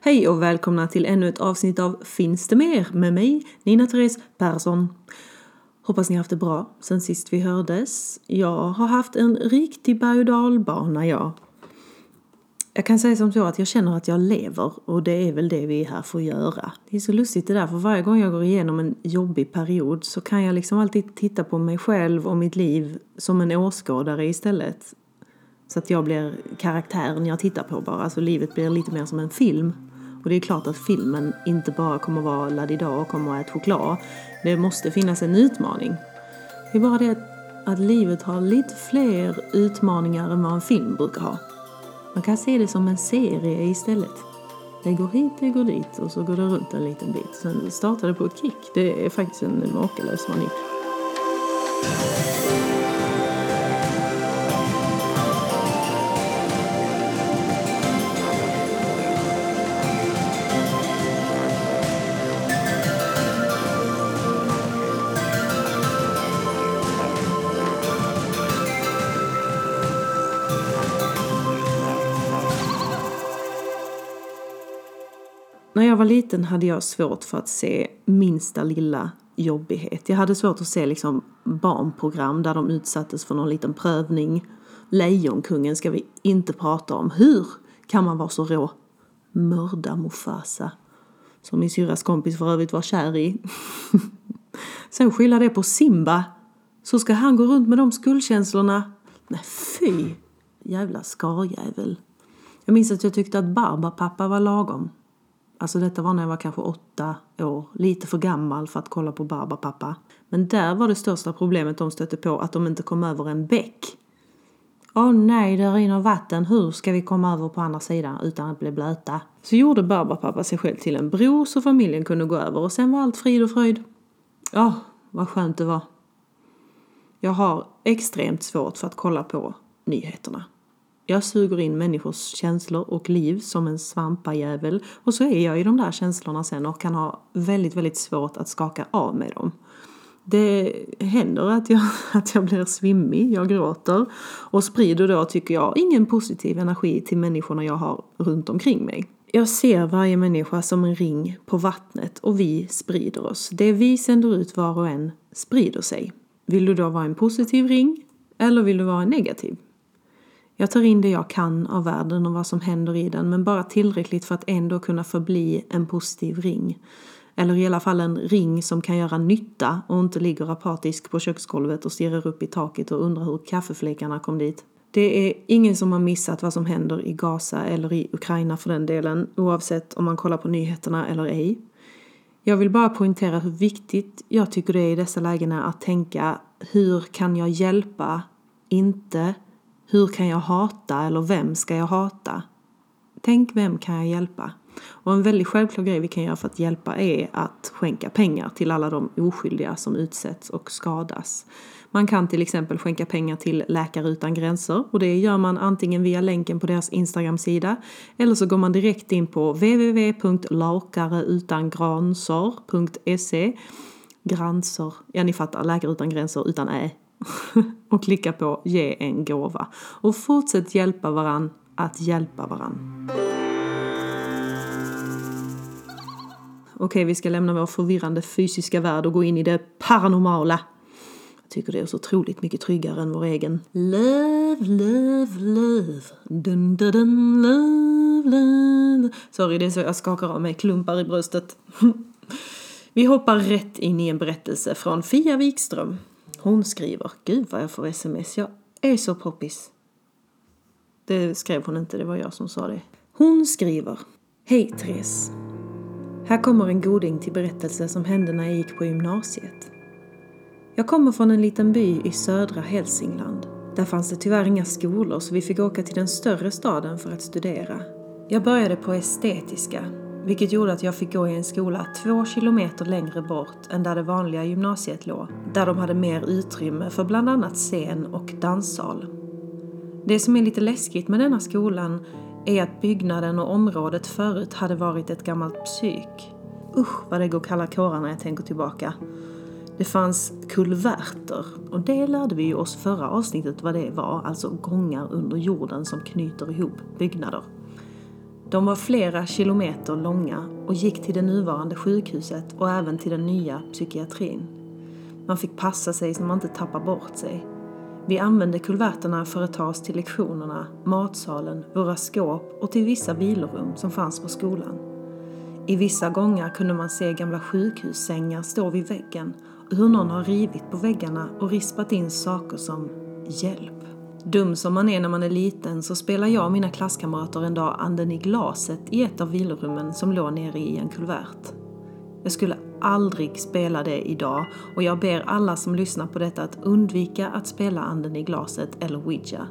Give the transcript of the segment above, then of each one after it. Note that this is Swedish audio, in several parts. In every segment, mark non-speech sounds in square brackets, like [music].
Hej och välkomna till ännu ett avsnitt av Finns det mer? med mig, Nina Therese Persson. Hoppas ni har haft det bra sen sist vi hördes. Jag har haft en riktig berg och dalbana jag. Jag kan säga som så att jag känner att jag lever och det är väl det vi är här för att göra. Det är så lustigt det där för varje gång jag går igenom en jobbig period så kan jag liksom alltid titta på mig själv och mitt liv som en åskådare istället. Så att jag blir karaktären jag tittar på bara. Alltså livet blir lite mer som en film. Och det är klart att filmen inte bara kommer vara ladida och kommer att äta choklad. Det måste finnas en utmaning. Det är bara det att livet har lite fler utmaningar än vad en film brukar ha. Man kan se det som en serie istället. Det går hit, det går dit och så går det runt en liten bit. Sen startar det på ett kick. Det är faktiskt en makalös manick. När jag var liten hade jag svårt för att se minsta lilla jobbighet. Jag hade svårt att se liksom barnprogram där de utsattes för någon liten prövning. Lejonkungen ska vi inte prata om. Hur kan man vara så rå? Mörda Mufasa. Som min syrras kompis för övrigt var kär i. [laughs] Sen skylla det på Simba. Så ska han gå runt med de skuldkänslorna. Nej fy! Jävla skarjävel. Jag minns att jag tyckte att Barbapapa var lagom. Alltså detta var när jag var kanske åtta år, lite för gammal för att kolla på Barbapapa. Men där var det största problemet de stötte på att de inte kom över en bäck. Åh nej, det rinner vatten, hur ska vi komma över på andra sidan utan att bli blöta? Så gjorde Barbapapa sig själv till en bro så familjen kunde gå över och sen var allt frid och fröjd. Ja, vad skönt det var. Jag har extremt svårt för att kolla på nyheterna. Jag suger in människors känslor och liv som en svampajävel och så är jag i de där känslorna sen och kan ha väldigt, väldigt svårt att skaka av mig dem. Det händer att jag, [laughs] att jag blir svimmig, jag gråter och sprider då, tycker jag, ingen positiv energi till människorna jag har runt omkring mig. Jag ser varje människa som en ring på vattnet och vi sprider oss. Det vi sänder ut var och en sprider sig. Vill du då vara en positiv ring eller vill du vara en negativ? Jag tar in det jag kan av världen och vad som händer i den, men bara tillräckligt för att ändå kunna förbli en positiv ring. Eller i alla fall en ring som kan göra nytta och inte ligger apatisk på köksgolvet och stirrar upp i taket och undrar hur kaffefläckarna kom dit. Det är ingen som har missat vad som händer i Gaza eller i Ukraina för den delen, oavsett om man kollar på nyheterna eller ej. Jag vill bara poängtera hur viktigt jag tycker det är i dessa lägen att tänka hur kan jag hjälpa, inte hur kan jag hata eller vem ska jag hata? Tänk vem kan jag hjälpa? Och en väldigt självklar grej vi kan göra för att hjälpa är att skänka pengar till alla de oskyldiga som utsätts och skadas. Man kan till exempel skänka pengar till Läkare Utan Gränser och det gör man antingen via länken på deras Instagram-sida eller så går man direkt in på www.lakareutangranser.se Granser. ja ni fattar, Läkare Utan Gränser utan ä [laughs] och klicka på ge en gåva. Och fortsätt hjälpa varann att hjälpa varann. Okej, vi ska lämna vår förvirrande fysiska värld och gå in i det paranormala. Jag tycker det är så otroligt mycket tryggare än vår egen. Love, love, love. Dun, dun, dun, love, love. Sorry, det är så jag skakar av mig klumpar i bröstet. [laughs] Vi hoppar rätt in i en berättelse från Fia Wikström. Hon skriver, gud vad jag får sms, jag är så poppis. Det skrev hon inte, det var jag som sa det. Hon skriver, Hej Therese. Här kommer en goding till berättelse som hände när jag gick på gymnasiet. Jag kommer från en liten by i södra Hälsingland. Där fanns det tyvärr inga skolor så vi fick åka till den större staden för att studera. Jag började på estetiska vilket gjorde att jag fick gå i en skola två kilometer längre bort än där det vanliga gymnasiet låg, där de hade mer utrymme för bland annat scen och danssal. Det som är lite läskigt med denna skolan är att byggnaden och området förut hade varit ett gammalt psyk. Usch vad det går kalla kårar när jag tänker tillbaka. Det fanns kulverter och det lärde vi oss förra avsnittet vad det var, alltså gångar under jorden som knyter ihop byggnader. De var flera kilometer långa och gick till det nuvarande sjukhuset och även till den nya psykiatrin. Man fick passa sig så man inte tappar bort sig. Vi använde kulverterna för att ta oss till lektionerna, matsalen, våra skåp och till vissa vilorum som fanns på skolan. I vissa gångar kunde man se gamla sjukhussängar stå vid väggen och hur någon har rivit på väggarna och rispat in saker som “hjälp”. Dum som man är när man är liten så spelar jag och mina klasskamrater en dag anden i glaset i ett av vilorummen som låg nere i en kulvert. Jag skulle aldrig spela det idag och jag ber alla som lyssnar på detta att undvika att spela anden i glaset eller ouija.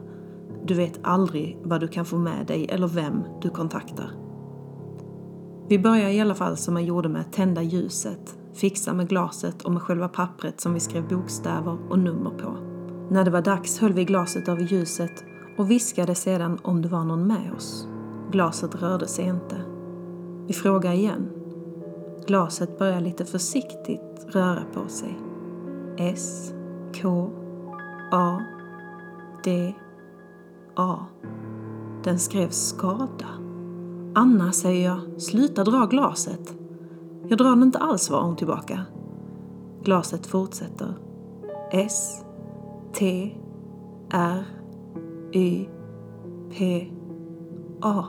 Du vet aldrig vad du kan få med dig eller vem du kontaktar. Vi börjar i alla fall som man gjorde med att tända ljuset, fixa med glaset och med själva pappret som vi skrev bokstäver och nummer på. När det var dags höll vi glaset över ljuset och viskade sedan om det var någon med oss. Glaset rörde sig inte. Vi frågade igen. Glaset började lite försiktigt röra på sig. S, K, A, D, A. Den skrev skada. Anna, säger jag, sluta dra glaset. Jag drar den inte alls, svarar hon tillbaka. Glaset fortsätter. S, T, R, Y, P, A.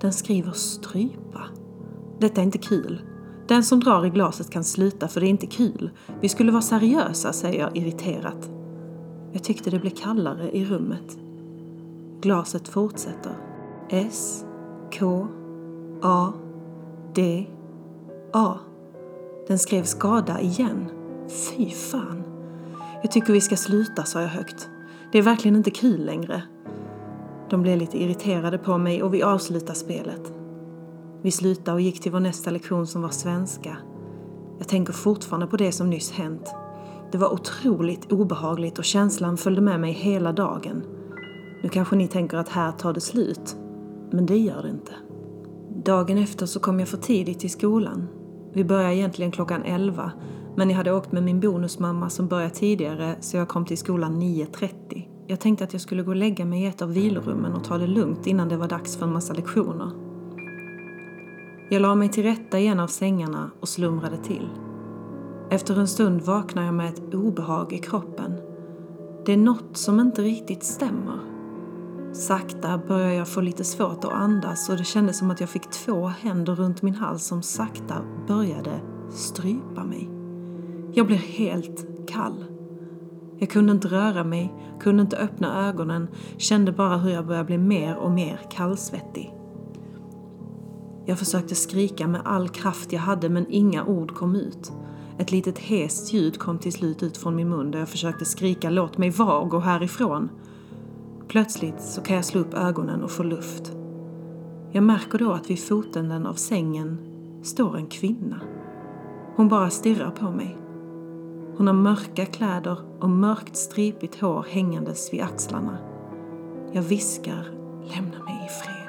Den skriver strypa. Detta är inte kul. Den som drar i glaset kan sluta för det är inte kul. Vi skulle vara seriösa, säger jag irriterat. Jag tyckte det blev kallare i rummet. Glaset fortsätter. S, K, A, D, A. Den skrev skada igen. Fy fan. Jag tycker vi ska sluta, sa jag högt. Det är verkligen inte kul längre. De blev lite irriterade på mig och vi avslutade spelet. Vi slutade och gick till vår nästa lektion som var svenska. Jag tänker fortfarande på det som nyss hänt. Det var otroligt obehagligt och känslan följde med mig hela dagen. Nu kanske ni tänker att här tar det slut, men det gör det inte. Dagen efter så kom jag för tidigt till skolan. Vi började egentligen klockan 11 men jag hade åkt med min bonusmamma som började tidigare så jag kom till skolan 9.30. Jag tänkte att jag skulle gå och lägga mig i ett av vilorummen och ta det lugnt innan det var dags för en massa lektioner. Jag la mig till rätta i en av sängarna och slumrade till. Efter en stund vaknar jag med ett obehag i kroppen. Det är något som inte riktigt stämmer. Sakta börjar jag få lite svårt att andas och det kändes som att jag fick två händer runt min hals som sakta började strypa mig. Jag blev helt kall. Jag kunde inte röra mig, kunde inte öppna ögonen, kände bara hur jag började bli mer och mer kallsvettig. Jag försökte skrika med all kraft jag hade men inga ord kom ut. Ett litet hest ljud kom till slut ut från min mun där jag försökte skrika låt mig vara och gå härifrån. Plötsligt så kan jag slå upp ögonen och få luft. Jag märker då att vid fotänden av sängen står en kvinna. Hon bara stirrar på mig. Hon har mörka kläder och mörkt stripigt hår hängandes vid axlarna. Jag viskar, lämna mig i fred.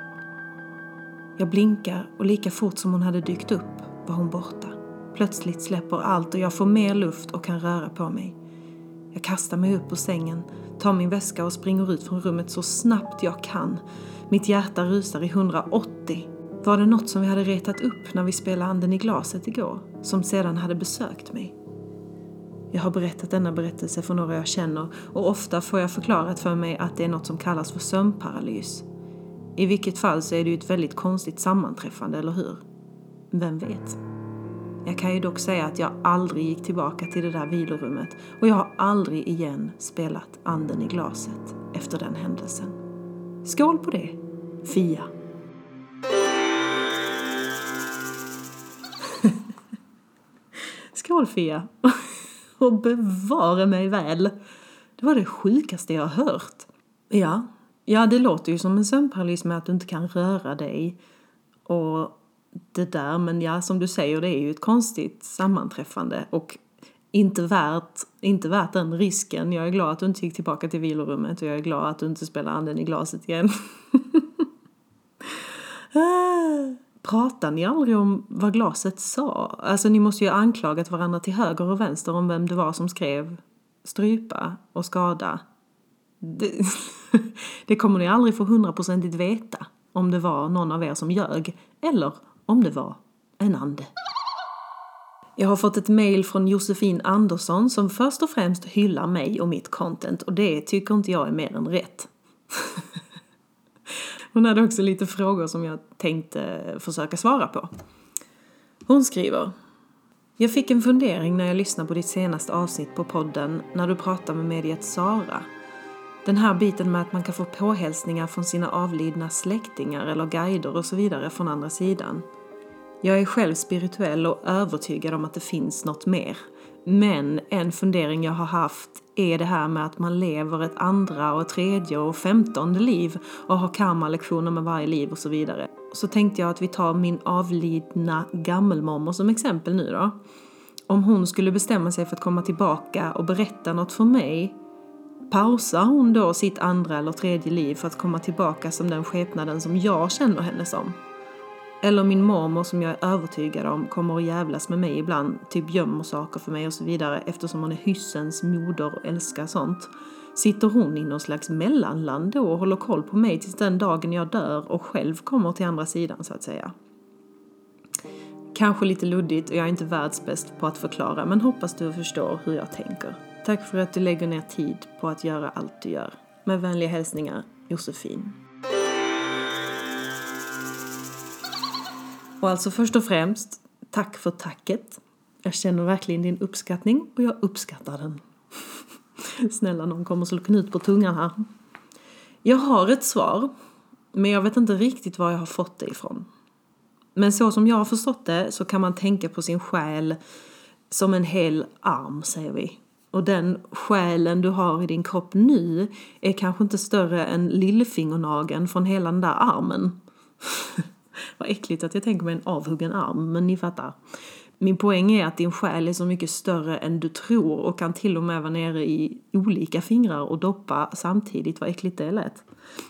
Jag blinkar och lika fort som hon hade dykt upp var hon borta. Plötsligt släpper allt och jag får mer luft och kan röra på mig. Jag kastar mig upp ur sängen, tar min väska och springer ut från rummet så snabbt jag kan. Mitt hjärta rusar i 180. Var det något som vi hade retat upp när vi spelade anden i glaset igår, som sedan hade besökt mig? Jag har berättat denna berättelse för några jag känner och ofta får jag förklarat för mig att det är något som kallas för sömnparalys. I vilket fall så är det ju ett väldigt konstigt sammanträffande, eller hur? Vem vet? Jag kan ju dock säga att jag aldrig gick tillbaka till det där vilorummet och jag har aldrig igen spelat anden i glaset efter den händelsen. Skål på det, Fia! [laughs] Skål Fia! [laughs] Och bevare mig väl! Det var det sjukaste jag har hört. Ja, ja det låter ju som en sömnparalys med att du inte kan röra dig och det där. Men ja, som du säger, det är ju ett konstigt sammanträffande och inte värt, inte värt den risken. Jag är glad att du inte gick tillbaka till vilorummet och jag är glad att du inte spelar anden i glaset igen. [laughs] Pratar ni aldrig om vad glaset sa? Alltså ni måste ju ha anklagat varandra till höger och vänster om vem det var som skrev strypa och skada. Det, [laughs] det kommer ni aldrig få hundraprocentigt veta. om det var någon av er som ljög eller om det var en ande. Jag har fått ett mail från Josefin Andersson som först och främst hyllar mig och mitt content och det tycker inte jag är mer än rätt. [laughs] Hon hade också lite frågor som jag tänkte försöka svara på. Hon skriver Jag fick en fundering när jag lyssnade på ditt senaste avsnitt på podden när du pratade med mediet Sara. Den här biten med att man kan få påhälsningar från sina avlidna släktingar eller guider och så vidare från andra sidan. Jag är själv spirituell och övertygad om att det finns något mer. Men en fundering jag har haft är det här med att man lever ett andra och tredje och femtonde liv och har karma-lektioner med varje liv och så vidare. Så tänkte jag att vi tar min avlidna gammelmormor som exempel nu då. Om hon skulle bestämma sig för att komma tillbaka och berätta något för mig, pausar hon då sitt andra eller tredje liv för att komma tillbaka som den skepnaden som jag känner henne som? Eller min mormor som jag är övertygad om kommer att jävlas med mig ibland, typ gömmer saker för mig och så vidare eftersom hon är hyssens moder och älskar sånt. Sitter hon i någon slags mellanland då och håller koll på mig tills den dagen jag dör och själv kommer till andra sidan så att säga? Kanske lite luddigt och jag är inte världsbäst på att förklara men hoppas du förstår hur jag tänker. Tack för att du lägger ner tid på att göra allt du gör. Med vänliga hälsningar, Josefin. Och alltså först och främst, tack för tacket. Jag känner verkligen din uppskattning och jag uppskattar den. [laughs] Snälla någon kommer slå knut på tungan här. Jag har ett svar, men jag vet inte riktigt var jag har fått det ifrån. Men så som jag har förstått det så kan man tänka på sin själ som en hel arm, säger vi. Och den själen du har i din kropp nu är kanske inte större än lillfingernageln från hela den där armen. [laughs] [laughs] Vad äckligt att jag tänker mig en avhuggen arm, men ni fattar. Min poäng är att din själ är så mycket större än du tror och kan till och med vara nere i olika fingrar och doppa samtidigt. Vad äckligt det lät.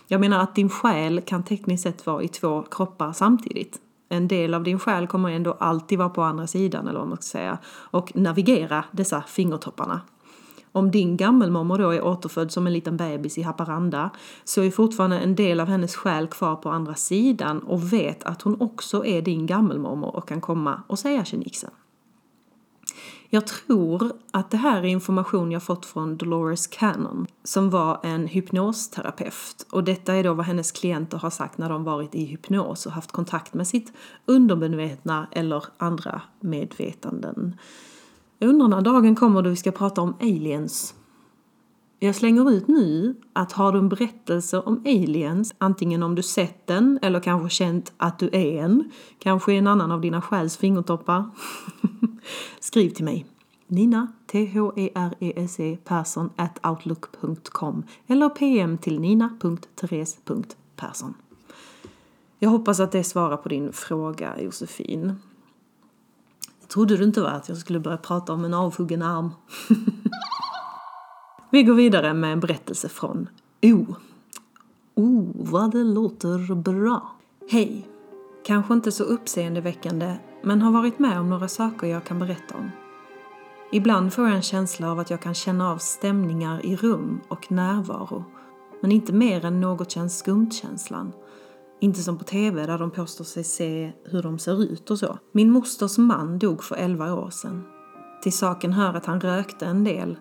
Jag menar att din själ kan tekniskt sett vara i två kroppar samtidigt. En del av din själ kommer ändå alltid vara på andra sidan, eller vad man ska säga, och navigera dessa fingertopparna. Om din gammelmormor då är återfödd som en liten bebis i Haparanda så är fortfarande en del av hennes själ kvar på andra sidan och vet att hon också är din gammelmormor och kan komma och säga tjenixen. Jag tror att det här är information jag fått från Dolores Cannon som var en hypnosterapeut och detta är då vad hennes klienter har sagt när de varit i hypnos och haft kontakt med sitt undermedvetna eller andra medvetanden. Jag undrar när dagen kommer då vi ska prata om aliens. Jag slänger ut nu att har du en berättelse om aliens, antingen om du sett den eller kanske känt att du är en, kanske en annan av dina själs fingertoppar, [laughs] skriv till mig. Nina, T-H-E-R-E-S-E, Persson, at outlook.com eller PM till nina.therese.persson. Jag hoppas att det svarar på din fråga, Josefin. Trodde du inte va, att jag skulle börja prata om en avhuggen arm? [laughs] Vi går vidare med en berättelse från O. Oh, vad det låter bra. Hej! Kanske inte så uppseendeväckande, men har varit med om några saker jag kan berätta om. Ibland får jag en känsla av att jag kan känna av stämningar i rum och närvaro, men inte mer än något känns skumt-känslan. Inte som på TV där de påstår sig se hur de ser ut och så. Min mosters man dog för 11 år sedan. Till saken hör att han rökte en del.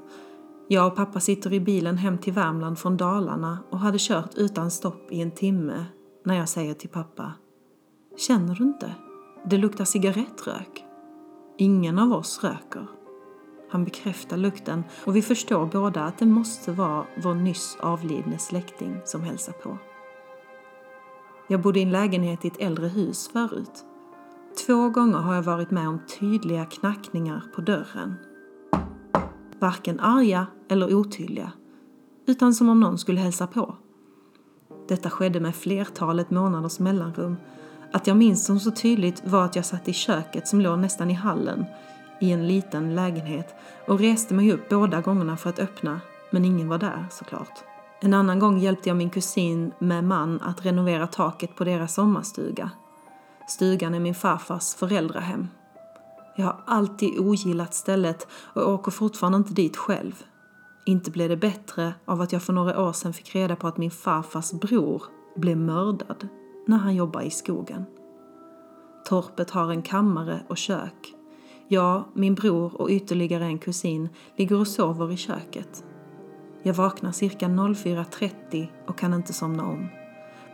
Jag och pappa sitter i bilen hem till Värmland från Dalarna och hade kört utan stopp i en timme när jag säger till pappa Känner du inte? Det luktar cigarettrök. Ingen av oss röker. Han bekräftar lukten och vi förstår båda att det måste vara vår nyss avlidne släkting som hälsar på. Jag bodde i en lägenhet i ett äldre hus förut. Två gånger har jag varit med om tydliga knackningar på dörren. Varken arga eller otydliga, utan som om någon skulle hälsa på. Detta skedde med flertalet månaders mellanrum. Att jag minns som så tydligt var att jag satt i köket som låg nästan i hallen i en liten lägenhet och reste mig upp båda gångerna för att öppna, men ingen var där såklart. En annan gång hjälpte jag min kusin med man att renovera taket på deras sommarstuga. Stugan är min farfars föräldrahem. Jag har alltid ogillat stället och åker fortfarande inte dit själv. Inte blev det bättre av att jag för några år sedan fick reda på att min farfars bror blev mördad. när han jobbade i skogen. Torpet har en kammare och kök. Jag, min bror och ytterligare en kusin ligger och sover i köket. Jag vaknar cirka 04.30 och kan inte somna om.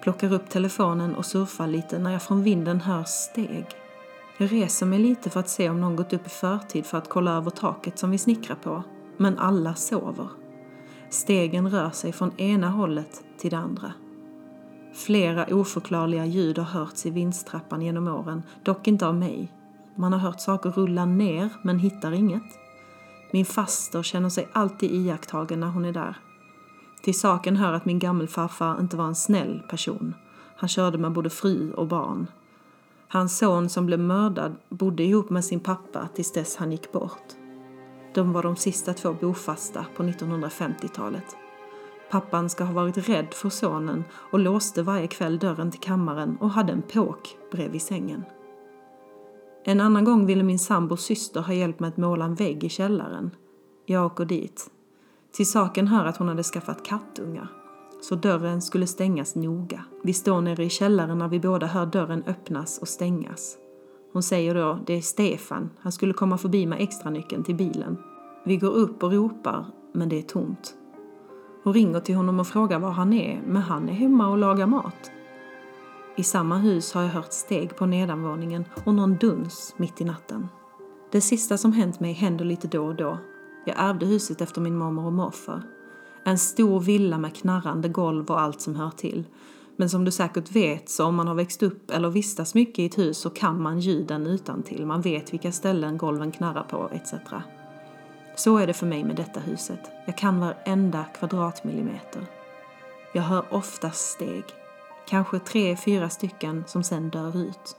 Plockar upp telefonen och surfar lite när jag från vinden hör steg. Jag reser mig lite för att se om någon gått upp i förtid för att kolla över taket som vi snickrar på. Men alla sover. Stegen rör sig från ena hållet till det andra. Flera oförklarliga ljud har hörts i vindstrappan genom åren, dock inte av mig. Man har hört saker rulla ner men hittar inget. Min faster känner sig alltid iakttagen när hon är där. Till saken hör att min gammelfarfar inte var en snäll person. Han körde med både fru och barn. Hans son som blev mördad bodde ihop med sin pappa tills dess han gick bort. De var de sista två bofasta på 1950-talet. Pappan ska ha varit rädd för sonen och låste varje kväll dörren till kammaren och hade en påk bredvid sängen. En annan gång ville min sambos syster ha hjälp med att måla en vägg i källaren. Jag åker dit. Till saken hör att hon hade skaffat kattungar. Så dörren skulle stängas noga. Vi står nere i källaren när vi båda hör dörren öppnas och stängas. Hon säger då, det är Stefan, han skulle komma förbi med extranyckeln till bilen. Vi går upp och ropar, men det är tomt. Hon ringer till honom och frågar var han är, men han är hemma och lagar mat. I samma hus har jag hört steg på nedanvåningen och någon duns mitt i natten. Det sista som hänt mig händer lite då och då. Jag ärvde huset efter min mormor och morfar. En stor villa med knarrande golv och allt som hör till. Men som du säkert vet så om man har växt upp eller vistas mycket i ett hus så kan man ljuden utan till. Man vet vilka ställen golven knarrar på etc. Så är det för mig med detta huset. Jag kan varenda kvadratmillimeter. Jag hör ofta steg. Kanske tre, fyra stycken som sen dör ut.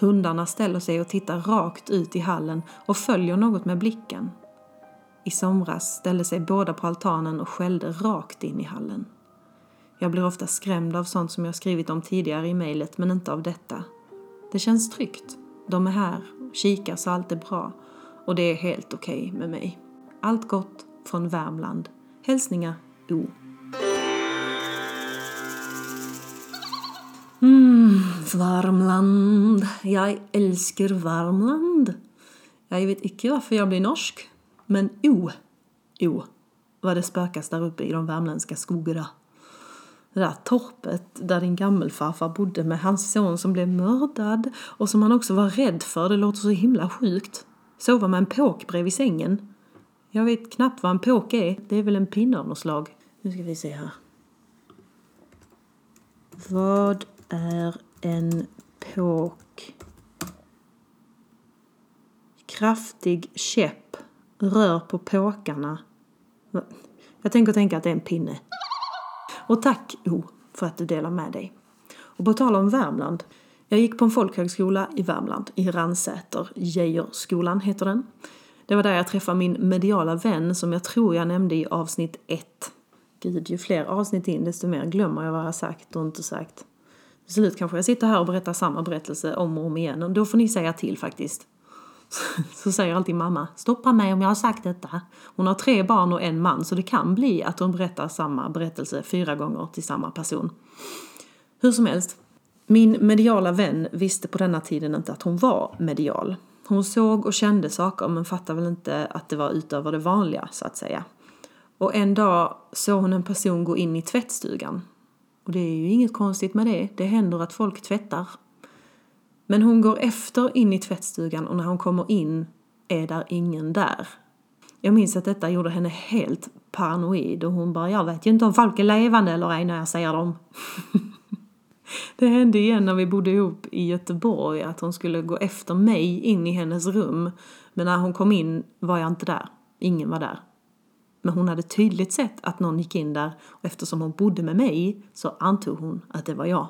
Hundarna ställer sig och tittar rakt ut i hallen och följer något med blicken. I somras ställde sig båda på altanen och skällde rakt in i hallen. Jag blir ofta skrämd av sånt som jag skrivit om tidigare i mejlet, men inte av detta. Det känns tryggt. De är här, kikar så allt är bra och det är helt okej okay med mig. Allt gott från Värmland. Hälsningar O. Värmland. Jag älskar Värmland. Jag vet inte varför jag blir norsk, men O, O, vad det spökas där uppe i de värmländska skogarna. Det där torpet där din gammelfarfar bodde med hans son som blev mördad och som han också var rädd för, det låter så himla sjukt. Sova med en påk bredvid sängen. Jag vet knappt vad en påk är. Det är väl en pinne av något slag. Nu ska vi se här. Vad är en påk? Kraftig käpp. Rör på påkarna. Jag tänker tänka att det är en pinne. Och tack O för att du delar med dig. Och på tal om Värmland. Jag gick på en folkhögskola i Värmland, i Ransäter. Geijerskolan heter den. Det var där jag träffade min mediala vän som jag tror jag nämnde i avsnitt 1. Gud, ju fler avsnitt in desto mer glömmer jag vad jag sagt och inte sagt. Till slut kanske jag sitter här och berättar samma berättelse om och om igen och då får ni säga till faktiskt. [laughs] Så säger alltid mamma, stoppa mig om jag har sagt detta. Hon har tre barn och en man så det kan bli att hon berättar samma berättelse fyra gånger till samma person. Hur som helst, min mediala vän visste på denna tiden inte att hon var medial. Hon såg och kände saker men fattade väl inte att det var utöver det vanliga, så att säga. Och en dag såg hon en person gå in i tvättstugan. Och det är ju inget konstigt med det, det händer att folk tvättar. Men hon går efter in i tvättstugan och när hon kommer in är där ingen där. Jag minns att detta gjorde henne helt paranoid och hon bara, jag vet ju inte om folk är levande eller ej när jag ser dem. [laughs] Det hände igen när vi bodde ihop i Göteborg att hon skulle gå efter mig in i hennes rum. Men när hon kom in var jag inte där. Ingen var där. Men hon hade tydligt sett att någon gick in där och eftersom hon bodde med mig så antog hon att det var jag.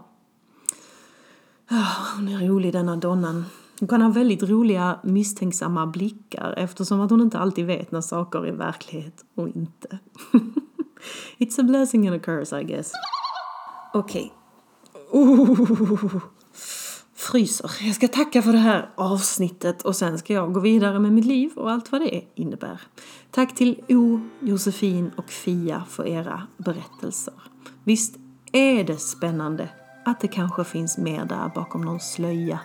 Ah, hon är rolig denna donnan. Hon kan ha väldigt roliga misstänksamma blickar eftersom att hon inte alltid vet när saker är verklighet och inte. [laughs] It's a blessing and a curse I guess. Okej, okay. Oh, fryser. Jag ska tacka för det här avsnittet och sen ska jag gå vidare med mitt liv och allt vad det innebär. Tack till O, Josefin och Fia för era berättelser. Visst är det spännande att det kanske finns mer där bakom någon slöja.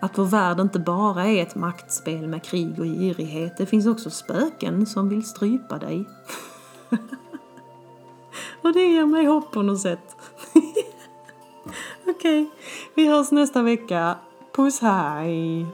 Att vår värld inte bara är ett maktspel med krig och girighet. Det finns också spöken som vill strypa dig. [laughs] och det ger mig hopp på något sätt. [laughs] Okej, okay vi hörs nästa vecka. Puss hej!